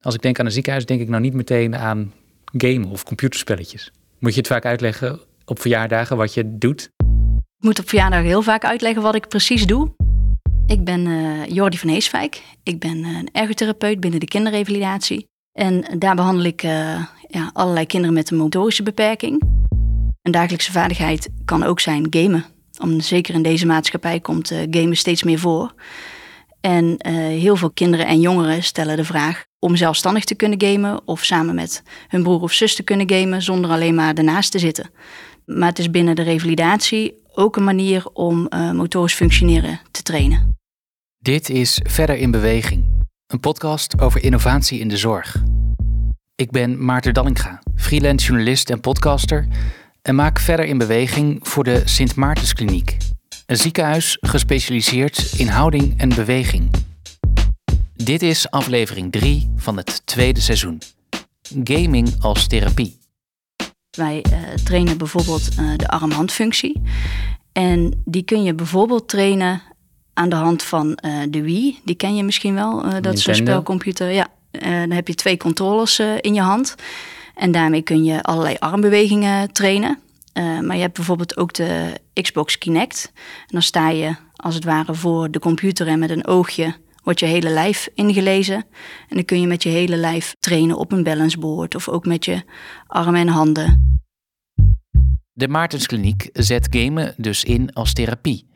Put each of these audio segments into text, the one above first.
Als ik denk aan een ziekenhuis, denk ik nou niet meteen aan gamen of computerspelletjes. Moet je het vaak uitleggen op verjaardagen wat je doet? Ik moet op verjaardag heel vaak uitleggen wat ik precies doe. Ik ben uh, Jordi van Heeswijk. Ik ben een ergotherapeut binnen de kinderrevalidatie. En daar behandel ik uh, ja, allerlei kinderen met een motorische beperking. Een dagelijkse vaardigheid kan ook zijn gamen. Om, zeker in deze maatschappij komt gamen steeds meer voor. En heel veel kinderen en jongeren stellen de vraag om zelfstandig te kunnen gamen of samen met hun broer of zus te kunnen gamen zonder alleen maar ernaast te zitten. Maar het is binnen de revalidatie ook een manier om uh, motorisch functioneren te trainen. Dit is Verder in Beweging, een podcast over innovatie in de zorg. Ik ben Maarten Dallinga, freelance journalist en podcaster en maak Verder in Beweging voor de Sint Maartenskliniek, een ziekenhuis gespecialiseerd in houding en beweging. Dit is aflevering 3 van het tweede seizoen. Gaming als therapie. Wij uh, trainen bijvoorbeeld uh, de arm-handfunctie. En die kun je bijvoorbeeld trainen aan de hand van uh, de Wii. Die ken je misschien wel. dat is een spelcomputer. Ja, dan heb je twee controllers in je hand. En daarmee kun je allerlei armbewegingen trainen. maar je hebt bijvoorbeeld ook de Xbox Kinect. En dan sta je als het ware voor de computer en met een oogje wordt je hele lijf ingelezen. En dan kun je met je hele lijf trainen op een balanceboard of ook met je armen en handen. De Maartenskliniek zet gamen dus in als therapie.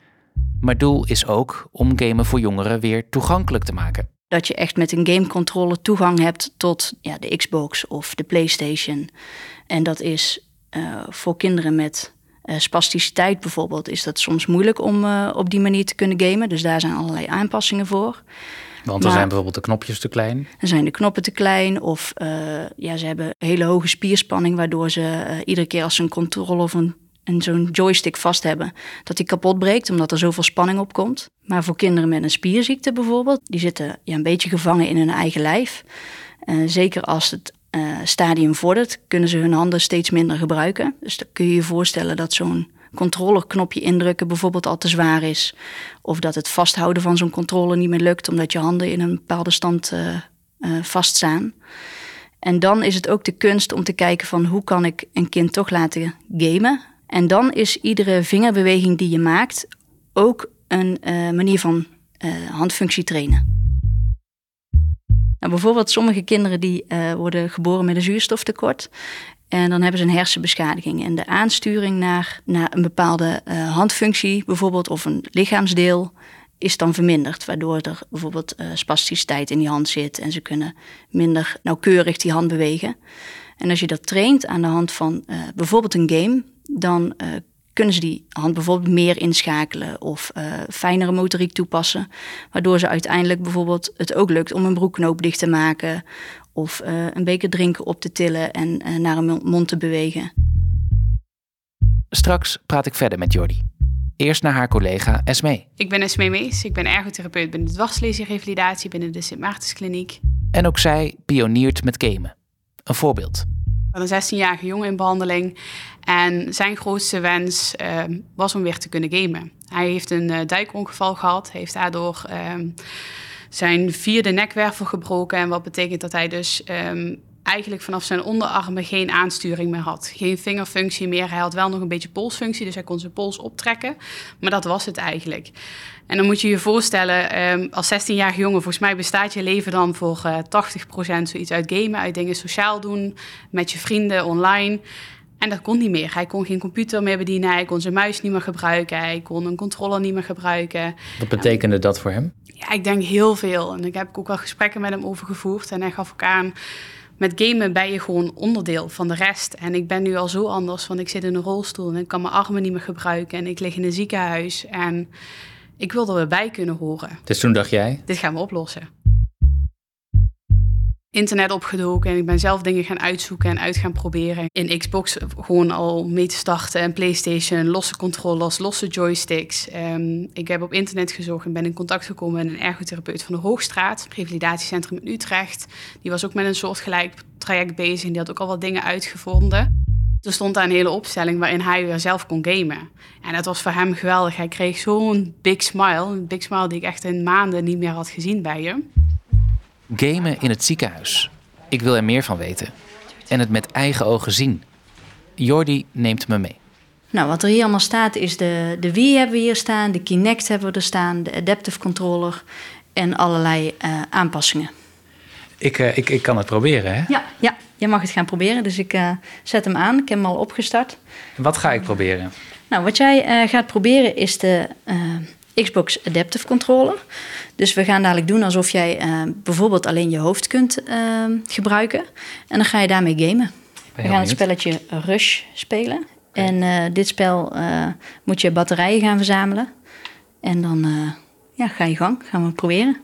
Maar doel is ook om gamen voor jongeren weer toegankelijk te maken. Dat je echt met een gamecontroller toegang hebt tot ja, de Xbox of de PlayStation. En dat is uh, voor kinderen met uh, spasticiteit bijvoorbeeld is dat soms moeilijk om uh, op die manier te kunnen gamen. Dus daar zijn allerlei aanpassingen voor. Want dan zijn bijvoorbeeld de knopjes te klein? Dan zijn de knoppen te klein of uh, ja, ze hebben hele hoge spierspanning... waardoor ze iedere keer als ze een controle of een, een zo'n joystick vast hebben... dat die kapot breekt omdat er zoveel spanning op komt. Maar voor kinderen met een spierziekte bijvoorbeeld... die zitten ja, een beetje gevangen in hun eigen lijf. zeker als het uh, stadium vordert, kunnen ze hun handen steeds minder gebruiken. Dus dan kun je je voorstellen dat zo'n controllerknopje indrukken bijvoorbeeld al te zwaar is. Of dat het vasthouden van zo'n controle niet meer lukt omdat je handen in een bepaalde stand uh, vaststaan. En dan is het ook de kunst om te kijken van hoe kan ik een kind toch laten gamen. En dan is iedere vingerbeweging die je maakt ook een manier van handfunctie trainen. Nou, bijvoorbeeld sommige kinderen die uh, worden geboren met een zuurstoftekort. En dan hebben ze een hersenbeschadiging. En de aansturing naar, naar een bepaalde uh, handfunctie, bijvoorbeeld, of een lichaamsdeel, is dan verminderd. Waardoor er bijvoorbeeld uh, spasticiteit in die hand zit. En ze kunnen minder nauwkeurig die hand bewegen. En als je dat traint aan de hand van bijvoorbeeld een game, dan kunnen ze die hand bijvoorbeeld meer inschakelen of uh, fijnere motoriek toepassen. Waardoor ze uiteindelijk bijvoorbeeld het ook lukt om een broekknoop dicht te maken of uh, een beker drinken op te tillen en uh, naar een mond te bewegen. Straks praat ik verder met Jordi. Eerst naar haar collega Esme. Ik ben Esme Mees, ik ben ergotherapeut binnen de dwarsleesrevalidatie binnen de Sint Maartenskliniek. En ook zij pioniert met gamen. Een voorbeeld een 16-jarige jongen in behandeling. En zijn grootste wens uh, was om weer te kunnen gamen. Hij heeft een duikongeval gehad, heeft daardoor uh, zijn vierde nekwervel gebroken. En wat betekent dat hij dus ehm, eigenlijk vanaf zijn onderarmen geen aansturing meer had. Geen vingerfunctie meer. Hij had wel nog een beetje polsfunctie, dus hij kon zijn pols optrekken. Maar dat was het eigenlijk. En dan moet je je voorstellen, als 16-jarige jongen, volgens mij bestaat je leven dan voor uh, eh, 80% zoiets uit gamen, uit dingen sociaal doen, met je vrienden online. En dat kon niet meer. Hij kon geen computer meer bedienen, hij kon zijn muis niet meer gebruiken, hij kon een controller niet meer gebruiken. Wat betekende dat voor hem? Ja, ik denk heel veel. En ik heb ook wel gesprekken met hem over gevoerd. En hij gaf ook aan, met gamen ben je gewoon onderdeel van de rest. En ik ben nu al zo anders, want ik zit in een rolstoel en ik kan mijn armen niet meer gebruiken. En ik lig in een ziekenhuis en ik wil er weer bij kunnen horen. Dus toen dacht jij? Dit gaan we oplossen. Internet opgedoken en ik ben zelf dingen gaan uitzoeken en uit gaan proberen. In Xbox gewoon al mee te starten en PlayStation, losse controllers, losse joysticks. Um, ik heb op internet gezocht en ben in contact gekomen met een ergotherapeut van de Hoogstraat, revalidatiecentrum in Utrecht. Die was ook met een soortgelijk traject bezig en die had ook al wat dingen uitgevonden. Er stond daar een hele opstelling waarin hij weer zelf kon gamen. En dat was voor hem geweldig. Hij kreeg zo'n big smile. Een big smile die ik echt in maanden niet meer had gezien bij hem. Gamen in het ziekenhuis. Ik wil er meer van weten. En het met eigen ogen zien. Jordi neemt me mee. Nou, wat er hier allemaal staat is de, de Wii hebben we hier staan, de Kinect hebben we er staan, de Adaptive Controller en allerlei uh, aanpassingen. Ik, uh, ik, ik kan het proberen, hè? Ja, ja, je mag het gaan proberen. Dus ik uh, zet hem aan. Ik heb hem al opgestart. Wat ga ik proberen? Nou, wat jij gaat proberen is de Xbox Adaptive Controller. Dus we gaan dadelijk doen alsof jij bijvoorbeeld alleen je hoofd kunt gebruiken. En dan ga je daarmee gamen. We gaan het spelletje Rush spelen. En uh, dit spel uh, moet je batterijen gaan verzamelen. En dan ja, ga je gang. Gaan we het proberen.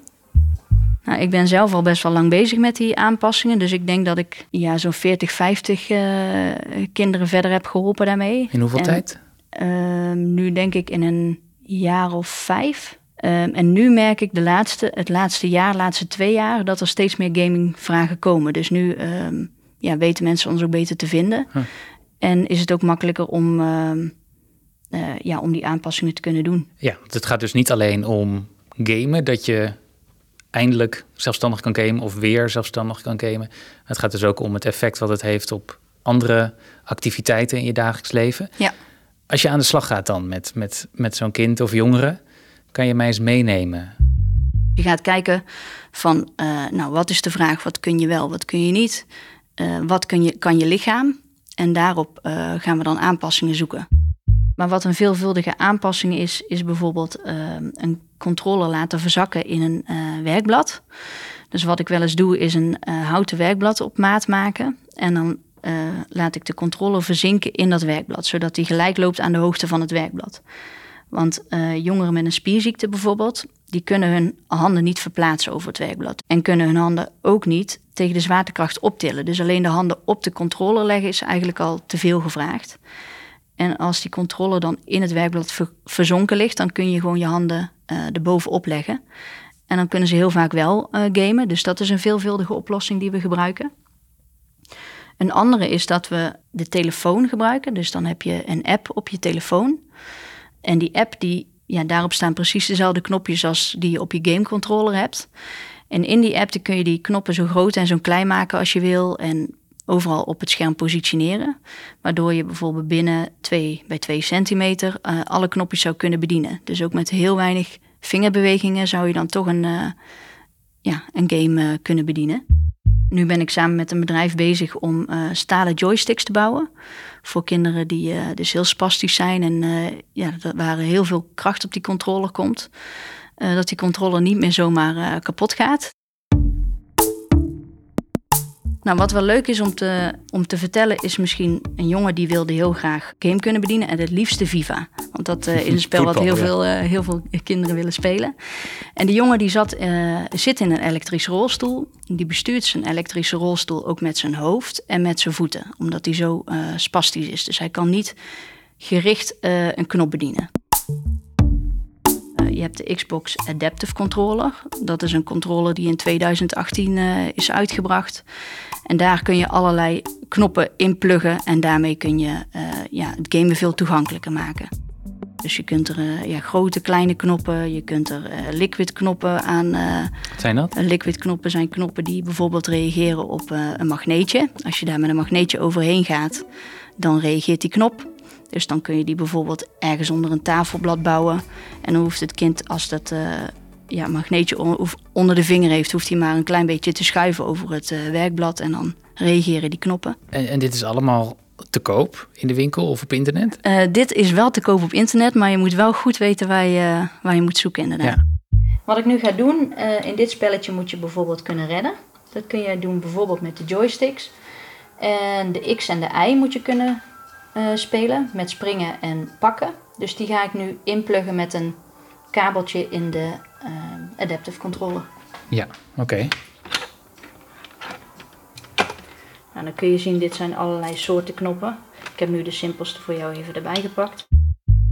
Nou, ik ben zelf al best wel lang bezig met die aanpassingen. Dus ik denk dat ik ja, zo'n 40, 50 kinderen verder heb geholpen daarmee. In hoeveel en, tijd? Ehm, nu denk ik in een jaar of vijf. Um, en nu merk ik de laatste, het laatste jaar, de laatste twee jaar, dat er steeds meer gamingvragen komen. Dus nu um, ja, weten mensen ons ook beter te vinden. Huh. En is het ook makkelijker om, uh, uh, ja, om die aanpassingen te kunnen doen. Ja, want het gaat dus niet alleen om gamen, dat je eindelijk zelfstandig kan gamen of weer zelfstandig kan gamen. Het gaat dus ook om het effect wat het heeft op andere activiteiten in je dagelijks leven. Ja. Als je aan de slag gaat dan met, met, met zo'n kind of jongere, kan je mij eens meenemen? Je gaat kijken van, uh, nou, wat is de vraag? Wat kun je wel, wat kun je niet? Uh, wat kun je, kan je lichaam? En daarop uh, gaan we dan aanpassingen zoeken. Maar wat een veelvuldige aanpassing is, is bijvoorbeeld een controller laten verzakken in een werkblad. Dus wat ik wel eens doe, is een houten werkblad op maat maken. En dan laat ik de controller verzinken in dat werkblad, zodat die gelijk loopt aan de hoogte van het werkblad. Want jongeren met een spierziekte bijvoorbeeld, die kunnen hun handen niet verplaatsen over het werkblad. En kunnen hun handen ook niet tegen de zwaartekracht optillen. Dus alleen de handen op de controller leggen is eigenlijk al te veel gevraagd. En als die controller dan in het werkblad ver verzonken ligt, dan kun je gewoon je handen uh, erbovenop leggen. En dan kunnen ze heel vaak wel gamen. Dus dat is een veelvuldige oplossing die we gebruiken. Een andere is dat we de telefoon gebruiken. Dus dan heb je een app op je telefoon. En die app, die, ja, daarop staan precies dezelfde knopjes als die je op je gamecontroller hebt. En in die app kun je die knoppen zo groot en zo klein maken als je wil. En overal op het scherm positioneren. Waardoor je bijvoorbeeld binnen 2 bij 2 centimeter uh, alle knopjes zou kunnen bedienen. Dus ook met heel weinig vingerbewegingen zou je dan toch een, uh, ja, een game uh, kunnen bedienen. Nu ben ik samen met een bedrijf bezig om stalen joysticks te bouwen. Voor kinderen die dus heel spastisch zijn en ja, waar heel veel kracht op die controller komt. Uh, dat die controller niet meer zomaar uh, kapot gaat. Nou, wat wel leuk is om te, om te vertellen, is misschien een jongen die wilde heel graag game kunnen bedienen. En het liefste FIFA. Want dat uh, is een spel wat heel, ja. veel, heel veel kinderen willen spelen. En die jongen die zat, zit in een elektrische rolstoel. Die bestuurt zijn elektrische rolstoel ook met zijn hoofd en met zijn voeten. Omdat hij zo spastisch is. Dus hij kan niet gericht een knop bedienen. Je hebt de Xbox Adaptive Controller. Dat is een controller die in 2018 uh, is uitgebracht. En daar kun je allerlei knoppen inpluggen en daarmee kun je uh, ja, het gamen veel toegankelijker maken. Dus je kunt er uh, ja, grote, kleine knoppen, je kunt er liquid knoppen aan. Wat zijn dat? liquid knoppen zijn knoppen die bijvoorbeeld reageren op een magneetje. Als je daar met een magneetje overheen gaat, dan reageert die knop. Dus dan kun je die bijvoorbeeld ergens onder een tafelblad bouwen. En dan hoeft het kind, als dat uh, ja, magneetje onder de vinger heeft, hoeft hij maar een klein beetje te schuiven over het uh, werkblad. En dan reageren die knoppen. En, en, dit is allemaal te koop in de winkel of op internet? Uh, dit is wel te koop op internet, maar je moet wel goed weten waar je, waar je moet zoeken inderdaad. Ja. Wat ik nu ga doen, in dit spelletje moet je bijvoorbeeld kunnen redden. Dat kun je doen bijvoorbeeld met de joysticks. En de X en de Y moet je kunnen spelen met springen en pakken. Dus die ga ik nu inpluggen met een kabeltje in de uh, adaptive controller. Ja, oké. Okay. Nou, dan kun je zien, dit zijn allerlei soorten knoppen. Ik heb nu de simpelste voor jou even erbij gepakt.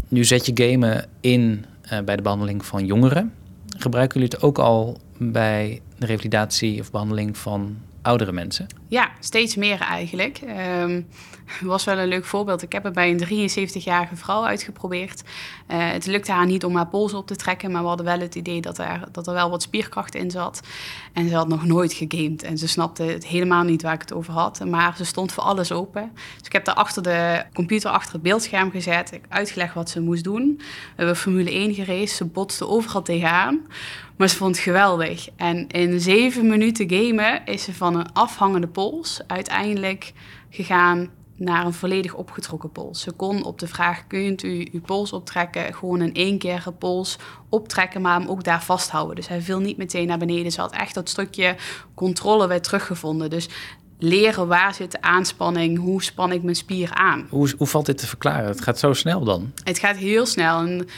Nu zet je gamen in uh, bij de behandeling van jongeren. Gebruiken jullie het ook al bij de revalidatie of behandeling van oudere mensen? Ja, steeds meer eigenlijk. Um, was wel een leuk voorbeeld. Ik heb het bij een 73-jarige vrouw uitgeprobeerd. Uh, het lukte haar niet om haar pols op te trekken, maar we hadden wel het idee dat er, dat er wel wat spierkracht in zat. En ze had nog nooit gegamed en ze snapte het helemaal niet waar ik het over had. Maar ze stond voor alles open. Dus ik heb daar achter de computer, achter het beeldscherm gezet. Ik uitgelegd wat ze moest doen. We hebben Formule 1 gereden. Ze botste overal tegenaan. Maar ze vond het geweldig. En in zeven minuten gamen is ze van een afhangende pols uiteindelijk gegaan naar een volledig opgetrokken pols. Ze kon op de vraag, kunt u uw pols optrekken, gewoon in één keer een pols optrekken, maar hem ook daar vasthouden. Dus hij viel niet meteen naar beneden. Ze had echt dat stukje controle weer teruggevonden. Dus leren waar zit de aanspanning, hoe span ik mijn spier aan. Hoe, hoe valt dit te verklaren? Het gaat zo snel dan? Het gaat heel snel. En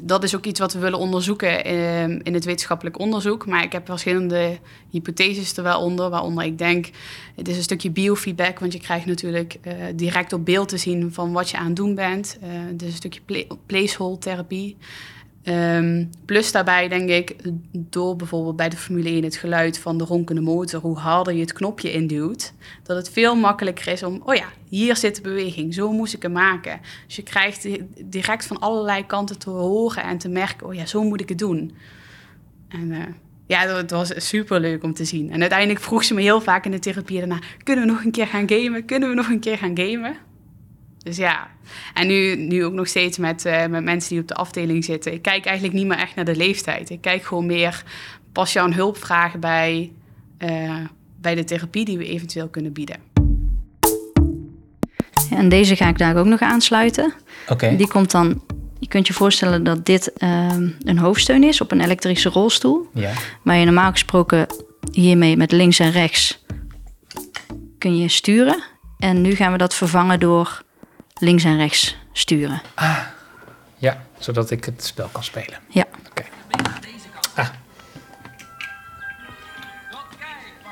dat is ook iets wat we willen onderzoeken ehm, in het wetenschappelijk onderzoek. Maar ik heb verschillende hypotheses er wel onder. Waaronder ik denk, het is een stukje biofeedback. Want je krijgt natuurlijk uh, direct op beeld te zien van wat je aan het doen bent. Uh, is een stukje placeholder therapie. Um, plus daarbij denk ik, door bijvoorbeeld bij de Formule 1 het geluid van de ronkende motor, hoe harder je het knopje induwt, dat het veel makkelijker is om, oh ja, hier zit de beweging, zo moest ik hem maken. Dus je krijgt direct van allerlei kanten te horen en te merken, oh ja, zo moet ik het doen. En uh, ja, dat was super leuk om te zien. En uiteindelijk vroeg ze me heel vaak in de therapie daarna, kunnen we nog een keer gaan gamen? Kunnen we nog een keer gaan gamen? Dus ja, en nu, nu ook nog steeds met, uh, met mensen die op de afdeling zitten. Ik kijk eigenlijk niet meer echt naar de leeftijd. Ik kijk gewoon meer, pas jouw hulp vragen bij, uh, bij de therapie die we eventueel kunnen bieden. en deze ga ik daar ook nog aansluiten. Oké. Die komt dan, je kunt je voorstellen dat dit uh, een hoofdsteun is op een elektrische rolstoel. Ja. Waar je normaal gesproken hiermee met links en rechts kun je sturen. En nu gaan we dat vervangen door links en rechts sturen. Ah, ja, zodat ik het spel kan spelen. Ja. Oké. Ah.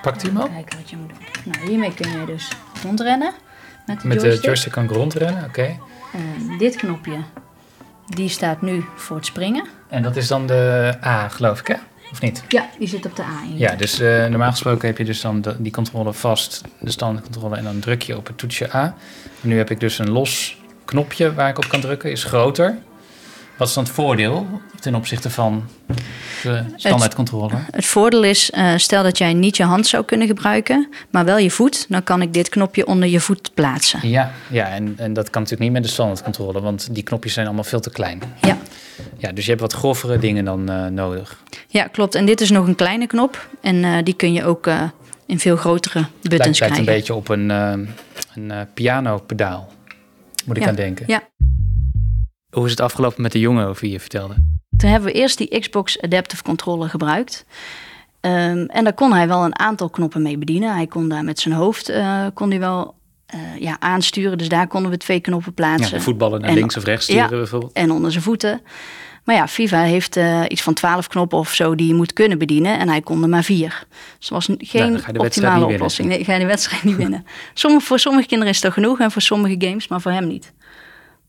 Pakt u hem al? Kijken wat je moet doen. Nou, hiermee kun je dus rondrennen. Met de Met joystick. de joystick kan ik rondrennen, oké. Dit knopje, die staat nu voor het springen. En dat is dan de A, geloof ik, hè? Of niet? Ja, die zit op de A in. Ja, dus uh, normaal gesproken heb je dus dan de, die controle vast, de standaardcontrole, en dan druk je op het toetsje A. En nu heb ik dus een los knopje waar ik op kan drukken, is groter. Wat is dan het voordeel ten opzichte van de standaardcontrole? Het, het voordeel is, uh, stel dat jij niet je hand zou kunnen gebruiken, maar wel je voet, dan kan ik dit knopje onder je voet plaatsen. Ja, ja en, en dat kan natuurlijk niet met de standaardcontrole, want die knopjes zijn allemaal veel te klein. Ja. Ja, dus je hebt wat grovere dingen dan uh, nodig. Ja, klopt. En dit is nog een kleine knop en uh, die kun je ook in veel grotere buttons lijkt, krijgen. Lijkt een beetje op een, een pianopedaal, moet ik ja. aan denken. Ja. Hoe is het afgelopen met de jongen over wie je vertelde? Toen hebben we eerst die Xbox Adaptive Controller gebruikt. Um, en daar kon hij wel een aantal knoppen mee bedienen. Hij kon daar met zijn hoofd uh, kon hij wel uh, ja, aansturen. Dus daar konden we twee knoppen plaatsen. Ja, voetballen naar en, links of rechts sturen ja, bijvoorbeeld. En onder zijn voeten. Maar ja, FIFA heeft uh, iets van twaalf knoppen of zo die je moet kunnen bedienen. En hij kon er maar vier. Dus was geen nou, optimale oplossing. Nee, ga je de wedstrijd niet winnen. Sommige, voor sommige kinderen is dat genoeg en voor sommige games, maar voor hem niet.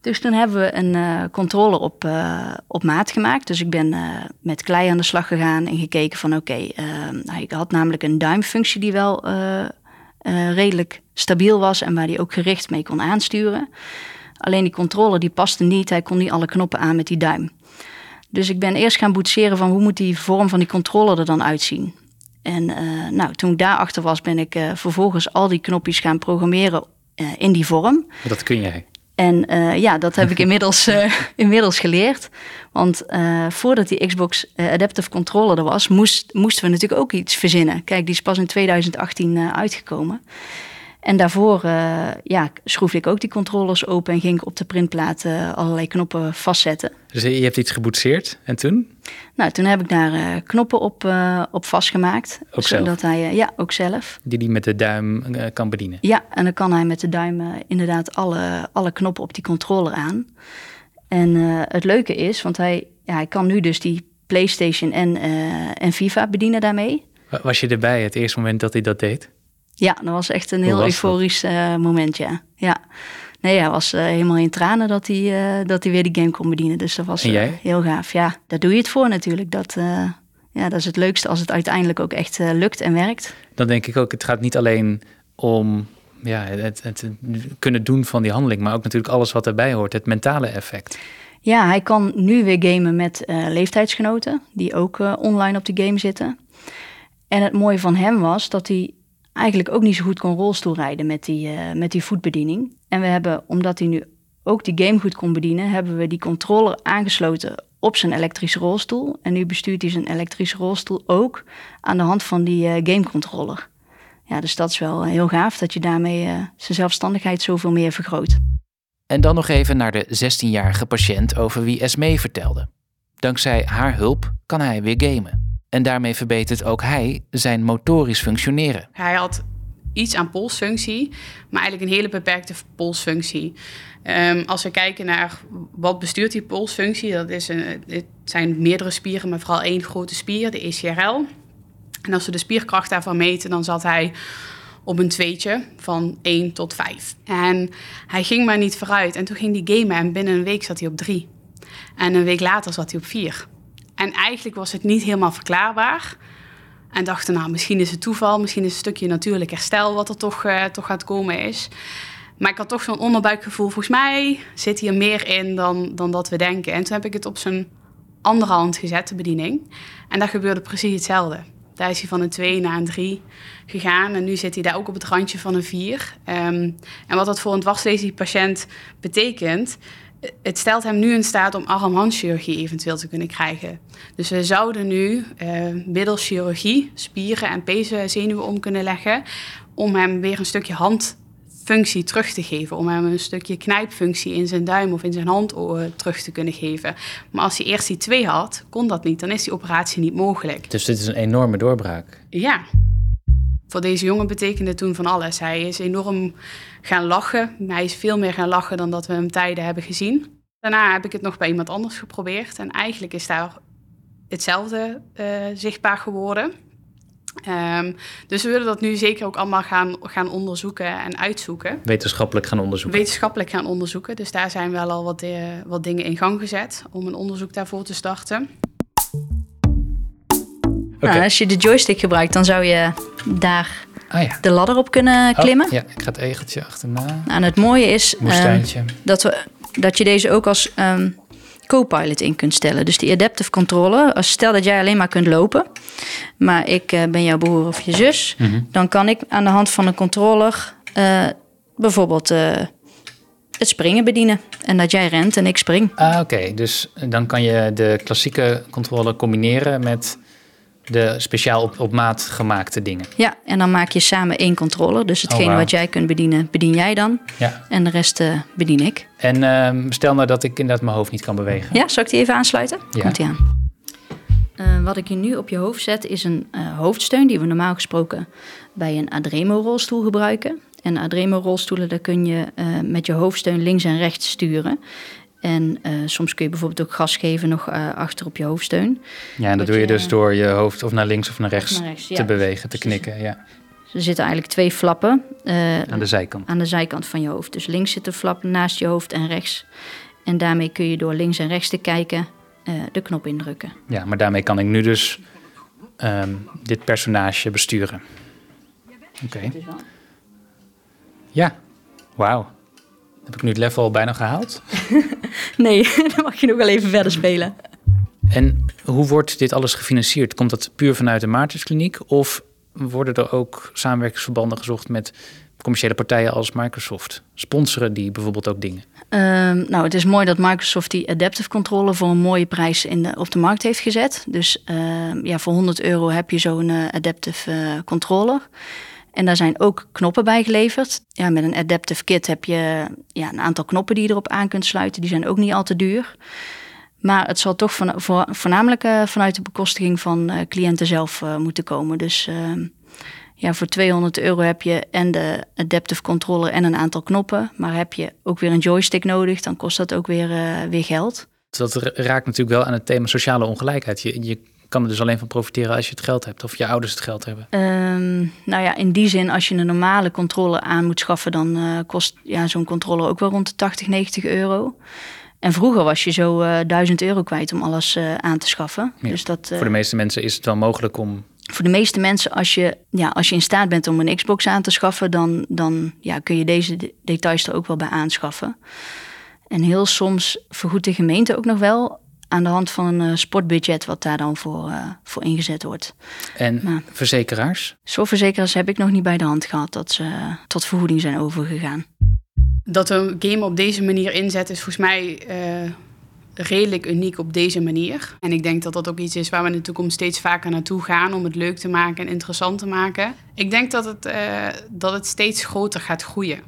Dus toen hebben we een uh, controller op, uh, op maat gemaakt. Dus ik ben uh, met klei aan de slag gegaan en gekeken van oké, okay, nou, ik had namelijk een duimfunctie die wel redelijk stabiel was en waar die ook gericht mee kon aansturen. Alleen die controller die paste niet, hij kon niet alle knoppen aan met die duim. Dus ik ben eerst gaan boetseren van hoe moet die vorm van die controller er dan uitzien. En nou, toen ik daarachter was, ben ik vervolgens al die knopjes gaan programmeren in die vorm. Dat kun jij. En uh, ja, dat heb ik inmiddels, uh, inmiddels geleerd. Want uh, voordat die Xbox Adaptive Controller er was, moest, moesten we natuurlijk ook iets verzinnen. Kijk, die is pas in 2018 uitgekomen. En daarvoor ja, schroefde ik ook die controllers open en ging ik op de printplaat allerlei knoppen vastzetten. Dus je hebt iets geboetseerd en toen? Nou, toen heb ik daar knoppen op, op vastgemaakt. Ook zelf? Zodat hij, ja, ook zelf. Die hij met de duim kan bedienen? Ja, en dan kan hij met de duim inderdaad alle, alle knoppen op die controller aan. En het leuke is, want hij, ja, hij kan nu dus die PlayStation en, en FIFA bedienen daarmee. Was je erbij het eerste moment dat hij dat deed? Ja, dat was echt een heel euforisch uh, moment, ja. ja. Nee, hij was uh, helemaal in tranen dat hij, uh, dat hij weer die game kon bedienen. Dus dat was heel gaaf. Ja, daar doe je het voor natuurlijk. Dat, ja, dat is het leukste als het uiteindelijk ook echt lukt en werkt. Dan denk ik ook, het gaat niet alleen om ja, het, het, kunnen doen van die handeling, maar ook natuurlijk alles wat erbij hoort, het mentale effect. Ja, hij kan nu weer gamen met leeftijdsgenoten die ook online op de game zitten. En het mooie van hem was dat hij eigenlijk ook niet zo goed kon rolstoelrijden met die, uh, met die voetbediening. En we hebben, omdat hij nu ook die game goed kon bedienen, hebben we die controller aangesloten op zijn elektrische rolstoel. En nu bestuurt hij zijn elektrische rolstoel ook aan de hand van die uh, gamecontroller. Ja, dus dat is wel heel gaaf dat je daarmee zijn zelfstandigheid zoveel meer vergroot. En dan nog even naar de 16-jarige patiënt over wie Esmee vertelde. Dankzij haar hulp kan hij weer gamen. En daarmee verbetert ook hij zijn motorisch functioneren. Hij had iets aan polsfunctie, maar eigenlijk een hele beperkte polsfunctie. Um, als we kijken naar wat bestuurt die polsfunctie, dat is een, het zijn meerdere spieren, maar vooral één grote spier, de ECRL. En als we de spierkracht daarvan meten, dan zat hij op een tweetje van 1 tot 5. En hij ging maar niet vooruit. En toen ging die gamen en binnen een week zat hij op 3. En een week later zat hij op 4. En eigenlijk was het niet helemaal verklaarbaar. En dachten, nou, misschien is het toeval, misschien is het een stukje natuurlijk herstel wat er toch, uh, toch gaat komen is. Maar ik had toch zo'n onderbuikgevoel, volgens mij zit hier meer in dan, dan dat we denken. En toen heb ik het op zijn andere hand gezet, de bediening. En daar gebeurde precies hetzelfde. Daar is hij van een 2 naar een 3 gegaan. En nu zit hij daar ook op het randje van een 4. Um, ehm, en wat dat voor een dwarslesie-patiënt betekent, het stelt hem nu in staat om arm-handchirurgie eventueel te kunnen krijgen. Dus we zouden nu uh, middels chirurgie spieren en pezenzenuwen om kunnen leggen... om hem weer een stukje handfunctie terug te geven. Om hem een stukje knijpfunctie in zijn duim of in zijn hand terug te kunnen geven. Maar als hij eerst die twee had, kon dat niet. Dan is die operatie niet mogelijk. Dus dit is een enorme doorbraak. Ja. Voor deze jongen betekende toen van alles. Hij is enorm gaan lachen. Hij is veel meer gaan lachen dan dat we hem tijden hebben gezien. Daarna heb ik het nog bij iemand anders geprobeerd. En eigenlijk is daar hetzelfde uh, zichtbaar geworden. Um, dus we willen dat nu zeker ook allemaal gaan, gaan onderzoeken en uitzoeken. Wetenschappelijk gaan onderzoeken. Wetenschappelijk gaan onderzoeken. Dus daar zijn wel al wat, uh, wat dingen in gang gezet om een onderzoek daarvoor te starten. Okay. Nou, als je de joystick gebruikt, dan zou je daar ah, ja. de ladder op kunnen oh, klimmen. ja, ik ga het egeltje achterna. Nou, en het mooie is um, dat, we, dat je deze ook als um, co-pilot in kunt stellen. Dus die adaptive controller. Als stel dat jij alleen maar kunt lopen, maar ik uh, ben jouw broer of je zus, mm -hmm. dan kan ik aan de hand van een controller uh, bijvoorbeeld uh, het springen bedienen. En dat jij rent en ik spring. Ah, oké. Dus dan kan je de klassieke controller combineren met de speciaal op, op maat gemaakte dingen. Ja, en dan maak je samen één controller. Dus hetgene oh, wat jij kunt bedienen, bedien jij dan. Ja. En de rest uh, bedien ik. En uh, stel nou dat ik inderdaad mijn hoofd niet kan bewegen. Ja, zal ik die even aansluiten? Ja. Komt die aan. Uh, wat ik hier nu op je hoofd zet is een uh, hoofdsteun die we normaal gesproken bij een Adremo-rolstoel gebruiken. En Adremo-rolstoelen, daar kun je met je hoofdsteun links en rechts sturen. En uh, soms kun je bijvoorbeeld ook gas geven nog uh, achter op je hoofdsteun. Ja, en dat, doe je, dus door je hoofd of naar links of naar rechts, naar rechts te ja. bewegen, te knikken. Ja. Er zitten eigenlijk twee flappen. Uh, aan de zijkant. Aan de zijkant van je hoofd. Dus links zit een flap naast je hoofd en rechts. En daarmee kun je door links en rechts te kijken de knop indrukken. Ja, maar daarmee kan ik nu dus um, dit personage besturen. Oké. Okay. Ja, wauw. Heb ik nu het level al bijna gehaald? nee, dan mag je nog wel even verder spelen. En hoe wordt dit alles gefinancierd? Komt dat puur vanuit de Maartenskliniek? Of worden er ook samenwerkingsverbanden gezocht met commerciële partijen als Microsoft? Sponsoren die bijvoorbeeld ook dingen? Um, nou, het is mooi dat Microsoft die Adaptive Controller voor een mooie prijs in de, op de markt heeft gezet. Dus uh, ja, voor 100 euro heb je zo'n uh, Adaptive uh, Controller. En daar zijn ook knoppen bij geleverd. Ja, met een adaptive kit heb je ja, een aantal knoppen die je erop aan kunt sluiten. Die zijn ook niet al te duur. Maar het zal toch van, voor, voornamelijk uh, vanuit de bekostiging van uh, cliënten zelf uh, moeten komen. Dus ehm, ja, voor 200 euro heb je en de adaptive controller en een aantal knoppen. Maar heb je ook weer een joystick nodig, dan kost dat ook weer, weer geld. Dat raakt natuurlijk wel aan het thema sociale ongelijkheid. Je, je kan er dus alleen van profiteren als je het geld hebt of je ouders het geld hebben. Um, nou ja, in die zin, als je een normale controle aan moet schaffen, dan uh, kost ja, zo'n controle ook wel rond de 80, 90 euro. En vroeger was je zo uh, 1000 euro kwijt om alles aan te schaffen. Dus dat, voor de meeste mensen is het wel mogelijk om voor de meeste mensen, als je, ja, als je in staat bent om een Xbox aan te schaffen, dan, dan ja, kun je deze details er ook wel bij aanschaffen. En heel soms vergoedt de gemeente ook nog wel aan de hand van een uh, sportbudget wat daar dan voor, uh, voor ingezet wordt. En maar, verzekeraars? Zorgverzekeraars heb ik nog niet bij de hand gehad dat ze uh, tot vergoeding zijn overgegaan. Dat we een game op deze manier inzetten is volgens mij redelijk uniek op deze manier. En ik denk dat dat ook iets is waar we in de toekomst steeds vaker naartoe gaan om het leuk te maken en interessant te maken. Ik denk dat het, uh, dat het steeds groter gaat groeien.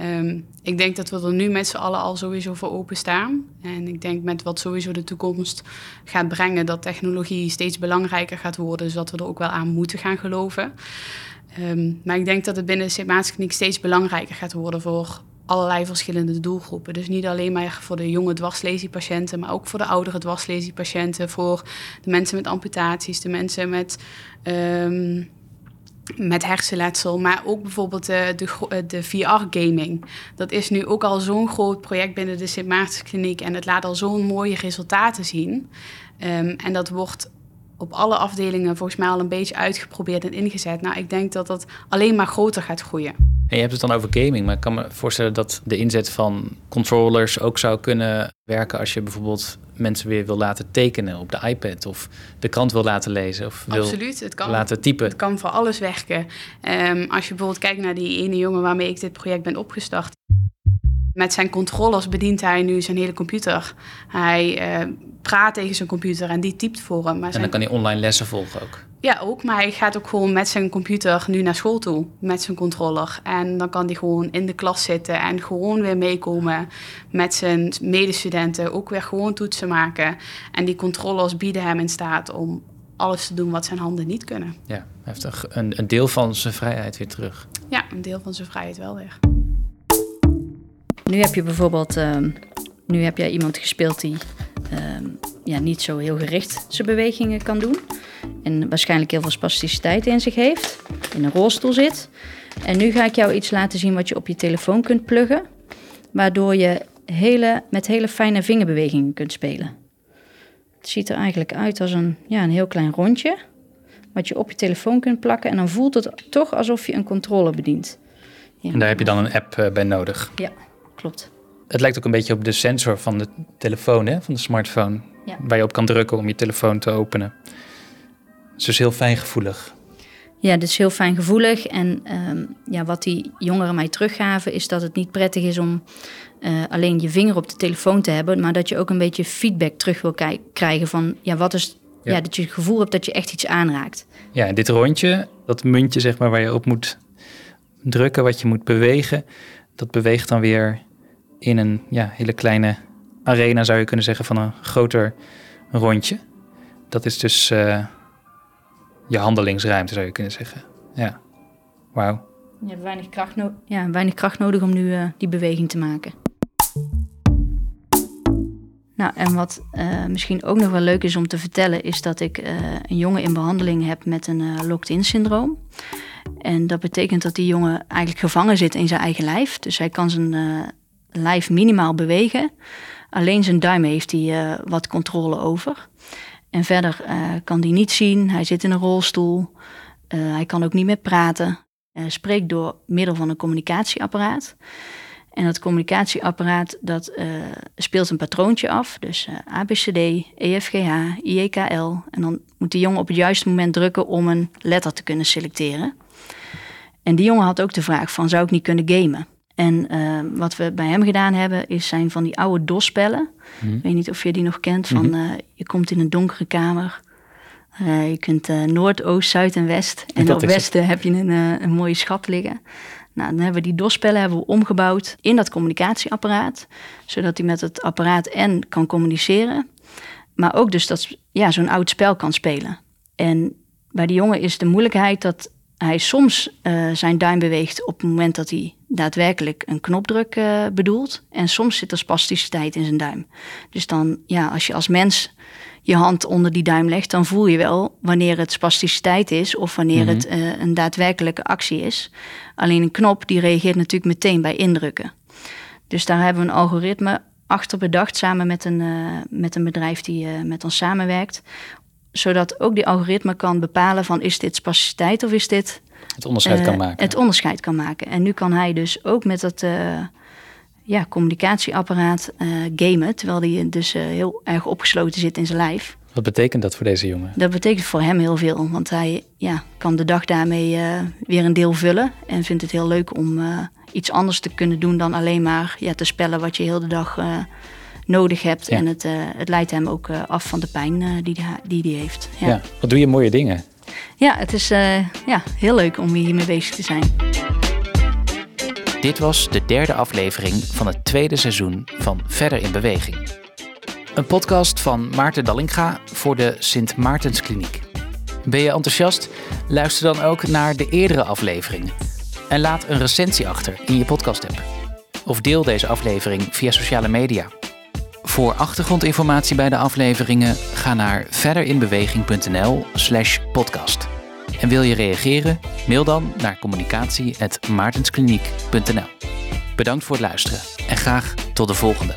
Um, ik denk dat we er nu met z'n allen al sowieso voor openstaan. En ik denk met wat sowieso de toekomst gaat brengen, dat technologie steeds belangrijker gaat worden. Dus dat we er ook wel aan moeten gaan geloven. Um, maar ik denk dat het binnen de Sint steeds belangrijker gaat worden voor allerlei verschillende doelgroepen. Dus niet alleen maar voor de jonge dwarslesiepatiënten, maar ook voor de oudere dwarslesiepatiënten, voor de mensen met amputaties, de mensen met, um, met hersenletsel, maar ook bijvoorbeeld de, de, de VR-gaming. Dat is nu ook al zo'n groot project binnen de Sint Maartenskliniek en het laat al zo'n mooie resultaten zien. Um, en dat wordt op alle afdelingen volgens mij al een beetje uitgeprobeerd en ingezet. Nou, ik denk dat dat alleen maar groter gaat groeien. En je hebt het dan over gaming, maar ik kan me voorstellen dat de inzet van controllers ook zou kunnen werken als je bijvoorbeeld mensen weer wil laten tekenen op de iPad of de krant wil laten lezen of wil Absoluut, het kan, laten typen. Het kan voor alles werken. Um, als je bijvoorbeeld kijkt naar die ene jongen waarmee ik dit project ben opgestart. Met zijn controllers bedient hij nu zijn hele computer. Hij uh, praat tegen zijn computer en die typt voor hem. Maar en dan kan hij online lessen volgen ook? Ja, ook. Maar hij gaat ook gewoon met zijn computer nu naar school toe. Met zijn controller. En dan kan hij gewoon in de klas zitten en gewoon weer meekomen met zijn medestudenten. Ook weer gewoon toetsen maken. En die controllers bieden hem in staat om alles te doen wat zijn handen niet kunnen. Ja, hij heeft een, een deel van zijn vrijheid weer terug. Ja, een deel van zijn vrijheid wel weer. Nu heb je bijvoorbeeld, uh, nu heb jij iemand gespeeld die uh, ja, niet zo heel gericht zijn bewegingen kan doen. En waarschijnlijk heel veel spasticiteit in zich heeft. In een rolstoel zit. En nu ga ik jou iets laten zien wat je op je telefoon kunt pluggen. Waardoor je hele, met hele fijne vingerbewegingen kunt spelen. Het ziet er eigenlijk uit als een, ja, een heel klein rondje. Wat je op je telefoon kunt plakken. En dan voelt het toch alsof je een controle bedient. Ja. En daar heb je dan een app eh, bij nodig? Ja, klopt. Het lijkt ook een beetje op de sensor van de telefoon, hè? van de smartphone. Ja. Waar je op kan drukken om je telefoon te openen. Het is dus heel fijngevoelig. Ja, is heel fijngevoelig. En um, ja, wat die jongeren mij teruggaven, is dat het niet prettig is om uh, alleen je vinger op de telefoon te hebben, maar dat je ook een beetje feedback terug wil krijgen van ja, wat is. Ja. ja. dat je het gevoel hebt dat je echt iets aanraakt. Ja, dit rondje, dat muntje zeg maar waar je op moet drukken, wat je moet bewegen, dat beweegt dan weer in een ja, hele kleine arena, zou je kunnen zeggen, van een groter rondje. Dat is dus uh, je handelingsruimte, zou je kunnen zeggen. Ja, wauw. Je hebt weinig kracht, no ja, weinig kracht nodig om nu uh, die beweging te maken. Nou, en wat uh, misschien ook nog wel leuk is om te vertellen, is dat ik een jongen in behandeling heb met een locked-in syndroom. En dat betekent dat die jongen eigenlijk gevangen zit in zijn eigen lijf. Dus hij kan zijn lijf minimaal bewegen. Alleen zijn duim heeft hij uh, wat controle over. En verder uh, kan hij niet zien. Hij zit in een rolstoel. Uh, hij kan ook niet meer praten. Spreekt door middel van een communicatieapparaat. En dat communicatieapparaat dat, speelt een patroontje af. Dus ABCD, EFGH, IEKL. En dan moet die jongen op het juiste moment drukken om een letter te kunnen selecteren. En die jongen had ook de vraag van, zou ik niet kunnen gamen? En uh, wat we bij hem gedaan hebben, is zijn van die oude DOS-spellen. Mm. Ik weet niet of je die nog kent. Van, mm -hmm. uh, je komt in een donkere kamer. Uh, je kunt Noord, Oost, Zuid en West. En, en op Westen heb je een, een mooie schat liggen. Nou, dan hebben we die DOS-spellen hebben we omgebouwd in dat communicatieapparaat. Zodat hij met het apparaat en kan communiceren. Maar ook dus dat ja, zo'n oud spel kan spelen. En bij die jongen is de moeilijkheid dat hij soms zijn duim beweegt op het moment dat hij daadwerkelijk een knopdruk uh, bedoelt. En soms zit er spasticiteit in zijn duim. Dus dan, ja, als je als mens je hand onder die duim legt, dan voel je wel wanneer het spasticiteit is of wanneer mm -hmm. het uh, een daadwerkelijke actie is. Alleen een knop die reageert natuurlijk meteen bij indrukken. Dus daar hebben we een algoritme achter bedacht samen met een, met een bedrijf die met ons samenwerkt. Zodat ook die algoritme kan bepalen van is dit spasticiteit of is dit... Het onderscheid kan maken. Het onderscheid kan maken. En nu kan hij dus ook met dat ja, communicatieapparaat gamen. Terwijl hij dus heel erg opgesloten zit in zijn lijf. Wat betekent dat voor deze jongen? Dat betekent voor hem heel veel, want hij ja, kan de dag daarmee uh, weer een deel vullen en vindt het heel leuk om uh, iets anders te kunnen doen dan alleen maar ja, te spellen wat je heel de dag uh, nodig hebt. Ja. En het, het leidt hem ook af van de pijn die hij die, die heeft. Ja. ja. wat doe je mooie dingen? Ja, het is ja, heel leuk om hiermee bezig te zijn. Dit was de derde aflevering van het tweede seizoen van Verder in Beweging. Een podcast van Maarten Dallinga voor de Sint Maartenskliniek. Ben je enthousiast? Luister dan ook naar de eerdere afleveringen. En laat een recensie achter in je podcast-app. Of deel deze aflevering via sociale media. Voor achtergrondinformatie bij de afleveringen ga naar verderinbeweging.nl/slash podcast. En wil je reageren? Mail dan naar communicatie.maartenskliniek.nl. Bedankt voor het luisteren en graag tot de volgende.